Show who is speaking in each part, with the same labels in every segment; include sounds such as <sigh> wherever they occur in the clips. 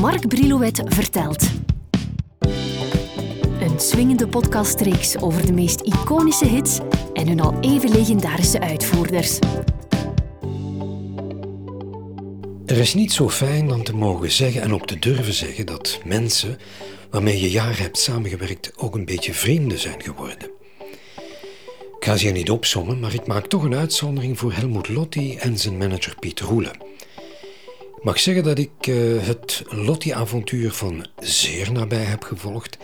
Speaker 1: Mark Brilouet vertelt. Een swingende podcastreeks over de meest iconische hits en hun al even legendarische uitvoerders.
Speaker 2: Er is niet zo fijn dan te mogen zeggen en ook te durven zeggen dat mensen waarmee je jaren hebt samengewerkt ook een beetje vrienden zijn geworden. Ik ga ze hier niet opsommen, maar ik maak toch een uitzondering voor Helmut Lotti en zijn manager Piet Roelen. Mag zeggen dat ik uh, het Lotti-avontuur van zeer nabij heb gevolgd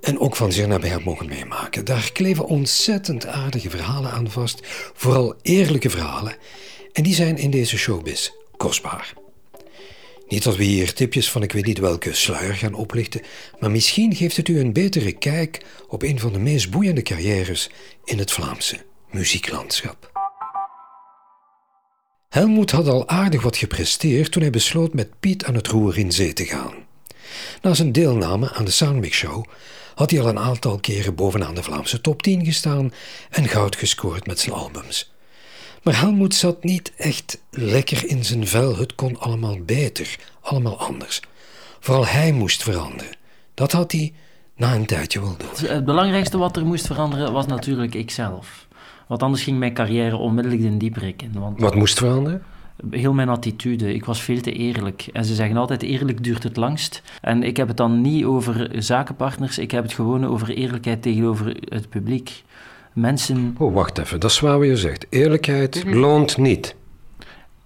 Speaker 2: en ook van zeer nabij heb mogen meemaken. Daar kleven ontzettend aardige verhalen aan vast, vooral eerlijke verhalen, en die zijn in deze showbiz kostbaar. Niet dat we hier tipjes van ik weet niet welke sluier gaan oplichten, maar misschien geeft het u een betere kijk op een van de meest boeiende carrières in het Vlaamse muzieklandschap. Helmoet had al aardig wat gepresteerd toen hij besloot met Piet aan het roer in zee te gaan. Na zijn deelname aan de Soundmix Show had hij al een aantal keren bovenaan de Vlaamse top 10 gestaan en goud gescoord met zijn albums. Maar Helmoet zat niet echt lekker in zijn vel. Het kon allemaal beter, allemaal anders. Vooral hij moest veranderen. Dat had hij na een tijdje wel door.
Speaker 3: Het belangrijkste wat er moest veranderen was natuurlijk ikzelf. Want anders ging mijn carrière onmiddellijk de dieperik in. Want
Speaker 2: wat moest veranderen?
Speaker 3: Heel mijn attitude. Ik was veel te eerlijk. En ze zeggen altijd: eerlijk duurt het langst. En ik heb het dan niet over zakenpartners, ik heb het gewoon over eerlijkheid tegenover het publiek. Mensen.
Speaker 2: Oh, wacht even, dat is waar je zegt. Eerlijkheid mhm. loont niet.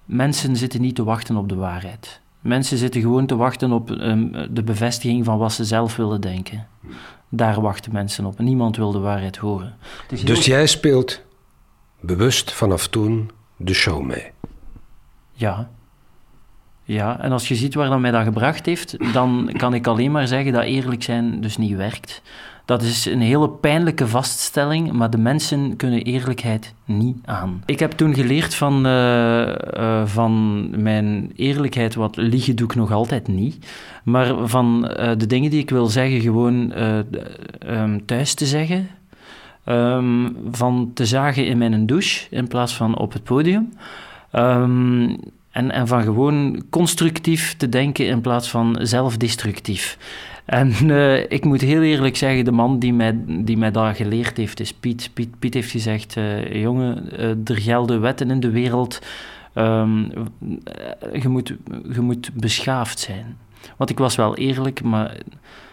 Speaker 3: Mensen zitten niet te wachten op de waarheid. Mensen zitten gewoon te wachten op um, de bevestiging van wat ze zelf willen denken. Daar wachten mensen op. Niemand wil de waarheid horen.
Speaker 2: Dus jij speelt bewust vanaf toen de show mee?
Speaker 3: Ja. Ja, en als je ziet waar dat mij dat gebracht heeft, dan kan ik alleen maar zeggen dat eerlijk zijn dus niet werkt. Dat is een hele pijnlijke vaststelling, maar de mensen kunnen eerlijkheid niet aan. Ik heb toen geleerd van, uh, uh, van mijn eerlijkheid, wat liegen doe ik nog altijd niet, maar van uh, de dingen die ik wil zeggen gewoon um, thuis te zeggen. Um, van te zagen in mijn douche in plaats van op het podium. Um, en, en van gewoon constructief te denken in plaats van zelfdestructief. En uh, ik moet heel eerlijk zeggen, de man die mij, die mij dat geleerd heeft, is Piet. Piet, Piet heeft gezegd, uh, jongen, uh, er gelden wetten in de wereld. Um, je, moet, je moet beschaafd zijn. Want ik was wel eerlijk, maar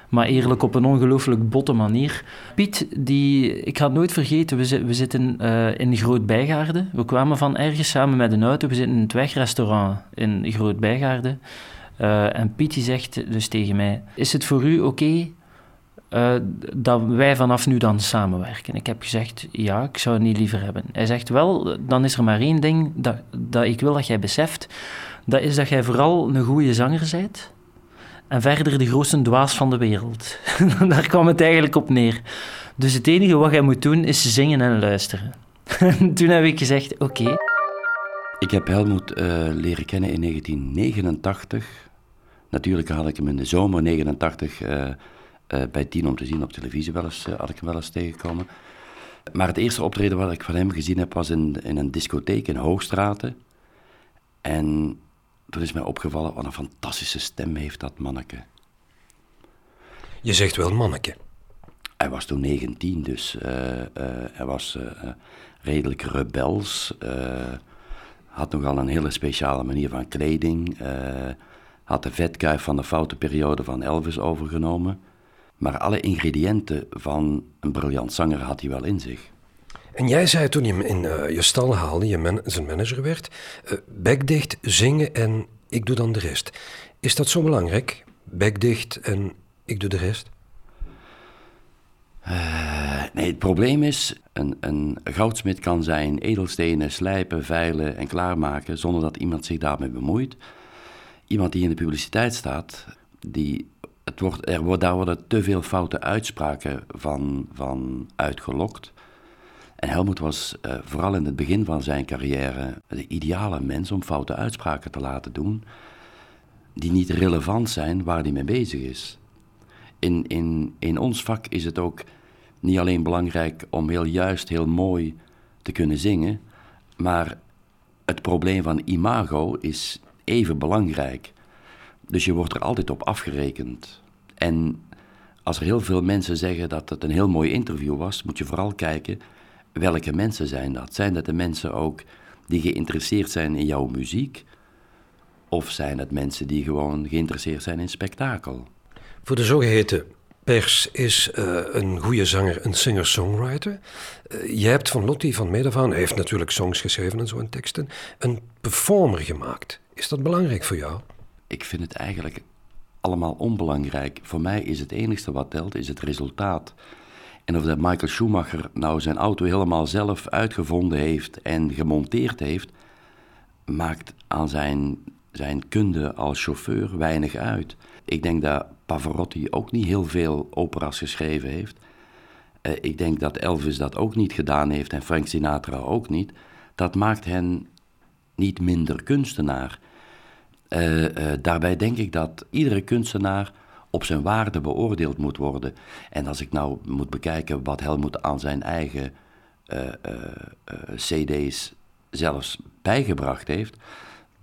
Speaker 3: maar eerlijk op een ongelooflijk botte manier. Piet, die, ik ga het nooit vergeten, we, we zitten uh, in Groot Bijgaarden. We kwamen van ergens samen met een auto, we zitten in het wegrestaurant in Groot Bijgaarden. Uh, en Piet zegt dus tegen mij, is het voor u oké uh, dat wij vanaf nu dan samenwerken? Ik heb gezegd, ja, ik zou het niet liever hebben. Hij zegt, wel, dan is er maar één ding dat, dat ik wil dat jij beseft. Dat is dat jij vooral een goede zanger bent en verder de grootste dwaas van de wereld. <laughs> Daar kwam het eigenlijk op neer. Dus het enige wat jij moet doen is zingen en luisteren. <laughs> Toen heb ik gezegd: oké.
Speaker 4: Ik heb Helmoet uh, leren kennen in 1989. Natuurlijk had ik hem in de zomer 89 uh, uh, bij Tien om te zien op televisie wel eens, had ik hem wel eens tegengekomen. Maar het eerste optreden wat ik van hem gezien heb was in, in een discotheek in Hoogstraten. En toen is mij opgevallen wat een fantastische stem heeft dat manneke.
Speaker 2: Je zegt wel manneke.
Speaker 4: Hij was toen 19, dus uh, uh, hij was uh, redelijk rebels. had nogal een hele speciale manier van kleding. had de vetkuif van de foute periode van Elvis overgenomen. Maar alle ingrediënten van een briljant zanger had hij wel in zich.
Speaker 2: En jij zei toen je hem in uh, je stal haalde, je man zijn manager werd, uh, bek dicht, zingen en ik doe dan de rest. Is dat zo belangrijk? Bek dicht en ik doe de rest?
Speaker 4: Uh, nee, het probleem is, een, een goudsmid kan zijn edelstenen slijpen, veilen en klaarmaken zonder dat iemand zich daarmee bemoeit. Iemand die in de publiciteit staat, die, het wordt, er daar worden te veel foute uitspraken van, van uitgelokt. En Helmoet was uh, vooral in het begin van zijn carrière de ideale mens om foute uitspraken te laten doen, die niet relevant zijn waar hij mee bezig is. In, in, in ons vak is het ook niet alleen belangrijk om heel juist, heel mooi te kunnen zingen, maar het probleem van imago is even belangrijk. Dus je wordt er altijd op afgerekend. En als er heel veel mensen zeggen dat het een heel mooi interview was, moet je vooral kijken welke mensen zijn dat. Zijn dat de mensen ook die geïnteresseerd zijn in jouw muziek? Of zijn het mensen die gewoon geïnteresseerd zijn in spektakel?
Speaker 2: Voor de zogeheten pers is uh, een goede zanger een singer-songwriter. Uh, je hebt van Lottie van Medevaan, hij heeft natuurlijk songs geschreven en zo en teksten, een performer gemaakt. Is dat belangrijk voor jou?
Speaker 4: Ik vind het eigenlijk allemaal onbelangrijk. Voor mij is het enige wat telt, is het resultaat. En of dat Michael Schumacher nou zijn auto helemaal zelf uitgevonden heeft en gemonteerd heeft, maakt aan zijn, zijn kunde als chauffeur weinig uit. Ik denk dat Pavarotti ook niet heel veel opera's geschreven heeft. Uh, ik denk dat Elvis dat ook niet gedaan heeft en Frank Sinatra ook niet. Dat maakt hen niet minder kunstenaar. Uh, uh, daarbij denk ik dat iedere kunstenaar op zijn waarde beoordeeld moet worden. En als ik nou moet bekijken wat Helmoet aan zijn eigen CD's zelfs bijgebracht heeft,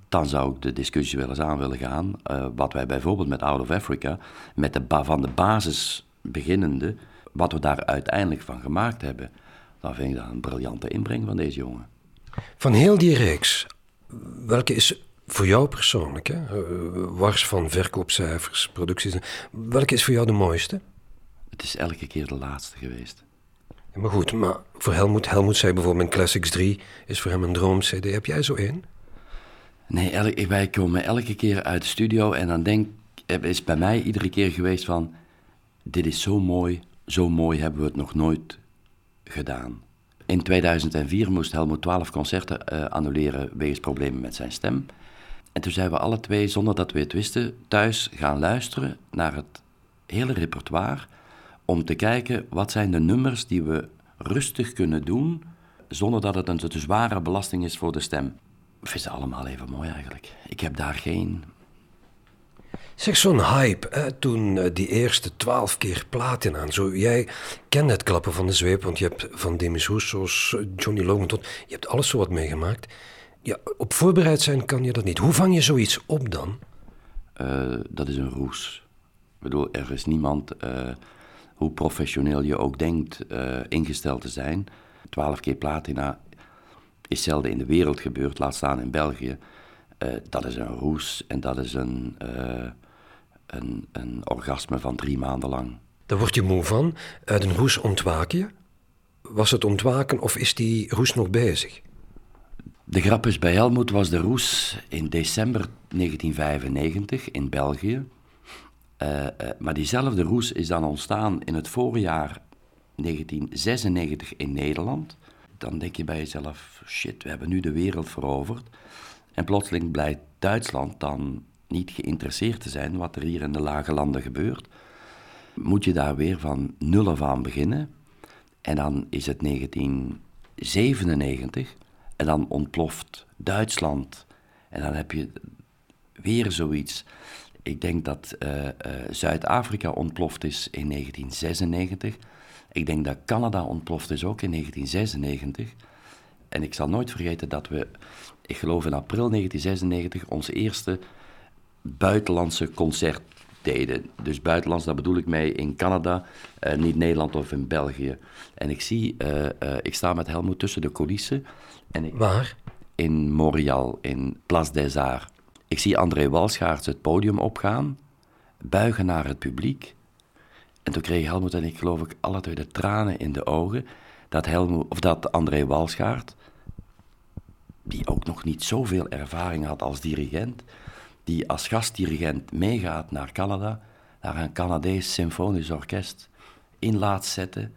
Speaker 4: dan zou ik de discussie wel eens aan willen gaan. Wat wij bijvoorbeeld met Out of Africa, met de van de basis beginnende, wat we daar uiteindelijk van gemaakt hebben. Dan vind ik dat een briljante inbreng van deze jongen.
Speaker 2: Van heel die reeks, welke is voor jou persoonlijk, hè? Uh, wars van verkoopcijfers, producties, welke is voor jou de mooiste?
Speaker 4: Het is elke keer de laatste geweest.
Speaker 2: Ja, maar goed, maar voor Helmoet, Helmoet zei bijvoorbeeld Classics 3 is voor hem een droom-cd. Heb jij zo één?
Speaker 4: Nee, elke, wij komen elke keer uit de studio en dan denk is bij mij iedere keer geweest van, dit is zo mooi, zo mooi hebben we het nog nooit gedaan. In 2004 moest Helmoet 12 concerten uh, annuleren wegens problemen met zijn stem. En toen zijn we alle twee, zonder dat we het wisten, thuis gaan luisteren naar het hele repertoire. Om te kijken wat zijn de nummers die we rustig kunnen doen, zonder dat het een te zware belasting is voor de stem. Ik ze allemaal even mooi eigenlijk. Ik heb daar geen...
Speaker 2: Zeg, zo'n hype, toen uh, die eerste twaalf keer platen aan. Jij kent het klappen van de zweep, want je hebt van Demis Rousseau's, Johnny Logan tot... Je hebt alles zo wat meegemaakt. Ja, op voorbereid zijn kan je dat niet. Hoe vang je zoiets op dan?
Speaker 4: Uh, dat is een roes. Ik bedoel, er is niemand, uh, hoe professioneel je ook denkt, ingesteld te zijn. Twaalf keer platina is zelden in de wereld gebeurd, laat staan in België. Dat is een roes en dat is een, een, een orgasme van drie maanden lang.
Speaker 2: Daar word je moe van. Uit een roes ontwaak je. Was het ontwaken of is die roes nog bezig?
Speaker 4: De grap is, bij Helmoet was de roes in december 1995 in België. Uh, maar diezelfde roes is dan ontstaan in het voorjaar 1996 in Nederland dan denk je bij jezelf, shit, we hebben nu de wereld veroverd. En plotseling blijkt Duitsland dan niet geïnteresseerd te zijn wat er hier in de lage landen gebeurt. Moet je daar weer van nul af aan beginnen. En dan is het 1997 en dan ontploft Duitsland. En dan heb je weer zoiets. Ik denk dat uh, uh, Zuid-Afrika ontploft is in 1996. Ik denk dat Canada ontploft is ook in 1996. En ik zal nooit vergeten dat we, ik geloof in april 1996, ons eerste buitenlandse concert Dus buitenlands, daar bedoel ik mee in Canada, uh, niet Nederland of in België. En ik zie, uh, uh, ik sta met Helmoet tussen de coulissen. En ik,
Speaker 2: Waar?
Speaker 4: In Montreal, in Place des Arts. Ik zie André Walschaerts het podium opgaan, buigen naar het publiek. En toen kreeg Helmoet en ik geloof ik alle twee de tranen in de ogen dat, Helmoet, of dat André Walschaert, die ook nog niet zoveel ervaring had als dirigent, die als gastdirigent meegaat naar Canada, naar een Canadees symfonisch orkest, in laat zetten,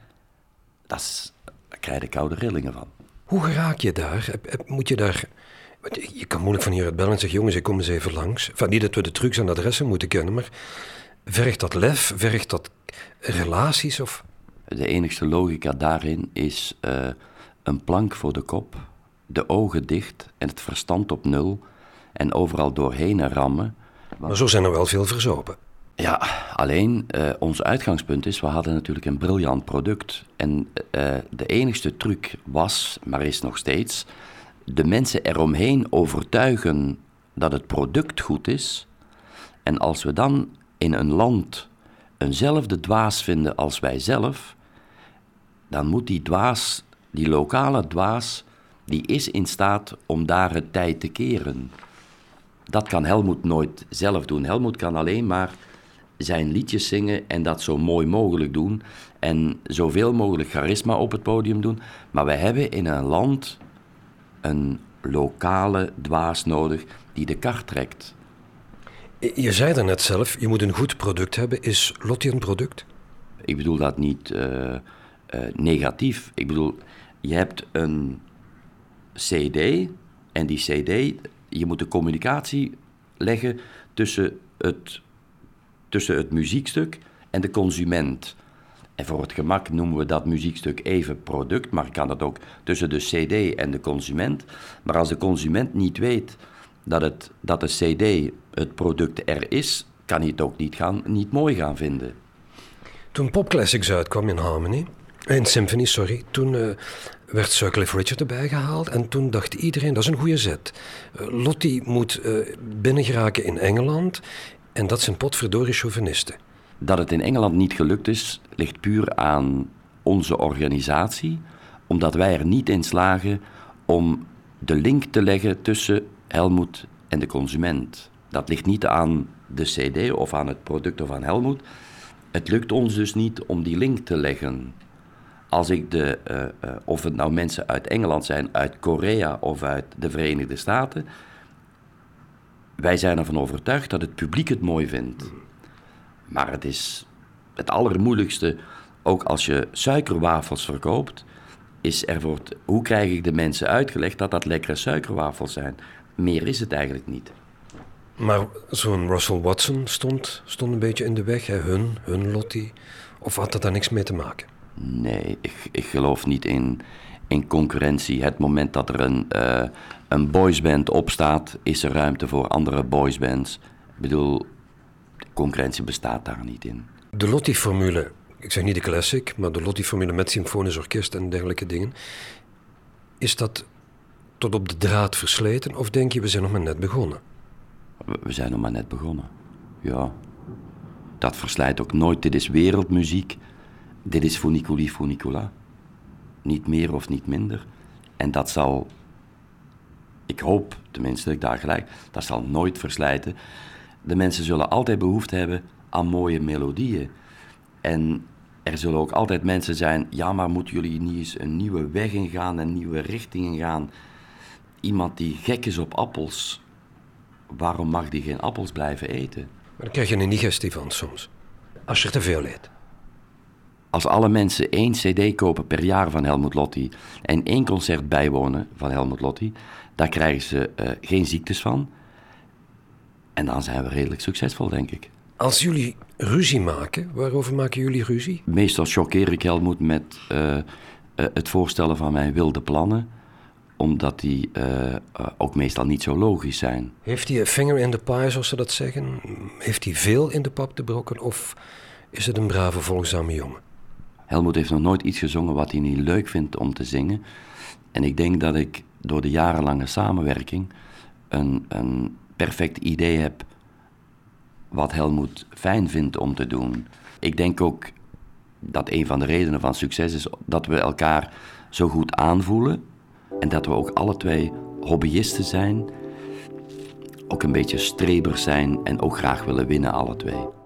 Speaker 4: dat is, daar krijg je koude rillingen van.
Speaker 2: Hoe raak je daar? Moet je daar... Je kan moeilijk van hieruit bellen en zeggen, jongens, ik kom eens even langs. Enfin, niet dat we de trucs en adressen moeten kennen, maar vergt dat lef, vergt dat relaties? Of?
Speaker 4: De enigste logica daarin is uh, een plank voor de kop, de ogen dicht en het verstand op nul en overal doorheen rammen.
Speaker 2: Maar zo zijn er wel veel verzopen.
Speaker 4: Ja, alleen uh, ons uitgangspunt is, we hadden natuurlijk een briljant product. En uh, de enigste truc was, maar is nog steeds, de mensen eromheen overtuigen dat het product goed is En als we dan in een land eenzelfde dwaas vinden als wij zelf, dan moet die dwaas, die lokale dwaas, die is in staat om daar het tijd te keren. Dat kan Helmoet nooit zelf doen. Helmoet kan alleen maar zijn liedjes zingen en dat zo mooi mogelijk doen. En zoveel mogelijk charisma op het podium doen. Maar wij hebben in een land een lokale dwaas nodig die de kar trekt.
Speaker 2: Je zei er net zelf, je moet een goed product hebben. Is Lottie een product?
Speaker 4: Ik bedoel dat niet uh, uh, negatief. Ik bedoel, je hebt een CD en die CD, je moet de communicatie leggen tussen het, tussen het muziekstuk en de consument. En voor het gemak noemen we dat muziekstuk even product, maar kan dat ook tussen de CD en de consument. Maar als de consument niet weet dat, het, dat de CD, het product er is, kan hij het ook niet, gaan, niet mooi gaan vinden.
Speaker 2: Toen Pop Classics uitkwam in Harmony, in Symphony, sorry, toen uh, werd Sir Richard erbij gehaald en toen dacht iedereen, dat is een goede zet. Uh, Lottie moet uh, binnengeraken in Engeland en dat zijn potverdorie chauvinisten.
Speaker 4: Dat het in Engeland niet gelukt is, ligt puur aan onze organisatie, omdat wij er niet in slagen om de link te leggen tussen Helmoet en de consument. Dat ligt niet aan de CD of aan het product of aan Helmoet. Het lukt ons dus niet om die link te leggen. Als ik de, uh, uh, of het nou mensen uit Engeland zijn, uit Korea of uit de Verenigde Staten, wij zijn ervan overtuigd dat het publiek het mooi vindt. Maar het is het allermoeilijkste, ook als je suikerwafels verkoopt, is ervoor, hoe krijg ik de mensen uitgelegd dat dat lekkere suikerwafels zijn? Meer is het eigenlijk niet.
Speaker 2: Maar zo'n Russell Watson stond, stond een beetje in de weg, hè? hun, hun Lottie. Of had dat daar niks mee te maken?
Speaker 4: Nee, ik, ik geloof niet in, in concurrentie. Het moment dat er een, uh, een boysband opstaat, is er ruimte voor andere boysbands. Ik bedoel, concurrentie bestaat daar niet in.
Speaker 2: De Lottie-formule, ik zeg niet de classic, maar de Lottie-formule met symfonisch orkest en dergelijke dingen. Is dat tot op de draad versleten of denk je we zijn nog maar net begonnen?
Speaker 4: We zijn nog maar net begonnen, ja. Dat verslijt ook nooit. Dit is wereldmuziek. Dit is funiculi funicula. Niet meer of niet minder. En dat zal, ik hoop tenminste ik daar gelijk, dat zal nooit verslijten. De mensen zullen altijd behoefte hebben aan mooie melodieën. En er zullen ook altijd mensen zijn, ja, maar moeten jullie niet eens een nieuwe weg ingaan, een nieuwe richting ingaan? Iemand die gek is op appels, waarom mag die geen appels blijven eten?
Speaker 2: Maar dan krijg je een indigestie van soms, als je er te veel eet.
Speaker 4: Als alle mensen één cd kopen per jaar van Helmut Lotti en één concert bijwonen van Helmut Lotti, daar krijgen ze uh, geen ziektes van. En dan zijn we redelijk succesvol, denk ik.
Speaker 2: Als jullie ruzie maken, waarover maken jullie ruzie?
Speaker 4: Meestal choqueer ik Helmut met uh, uh, het voorstellen van mijn wilde plannen omdat die uh, ook meestal niet zo logisch zijn.
Speaker 2: Heeft hij een finger in de pie, zoals ze dat zeggen? Heeft hij veel in de pap te brokken of is het een brave, volgzame jongen?
Speaker 4: Helmoet heeft nog nooit iets gezongen wat hij niet leuk vindt om te zingen. En ik denk dat ik door de jarenlange samenwerking een, een perfect idee heb wat Helmoet fijn vindt om te doen. Ik denk ook dat een van de redenen van succes is dat we elkaar zo goed aanvoelen en dat we ook alle twee hobbyisten zijn, ook een beetje strebers zijn en ook graag willen winnen, alle twee.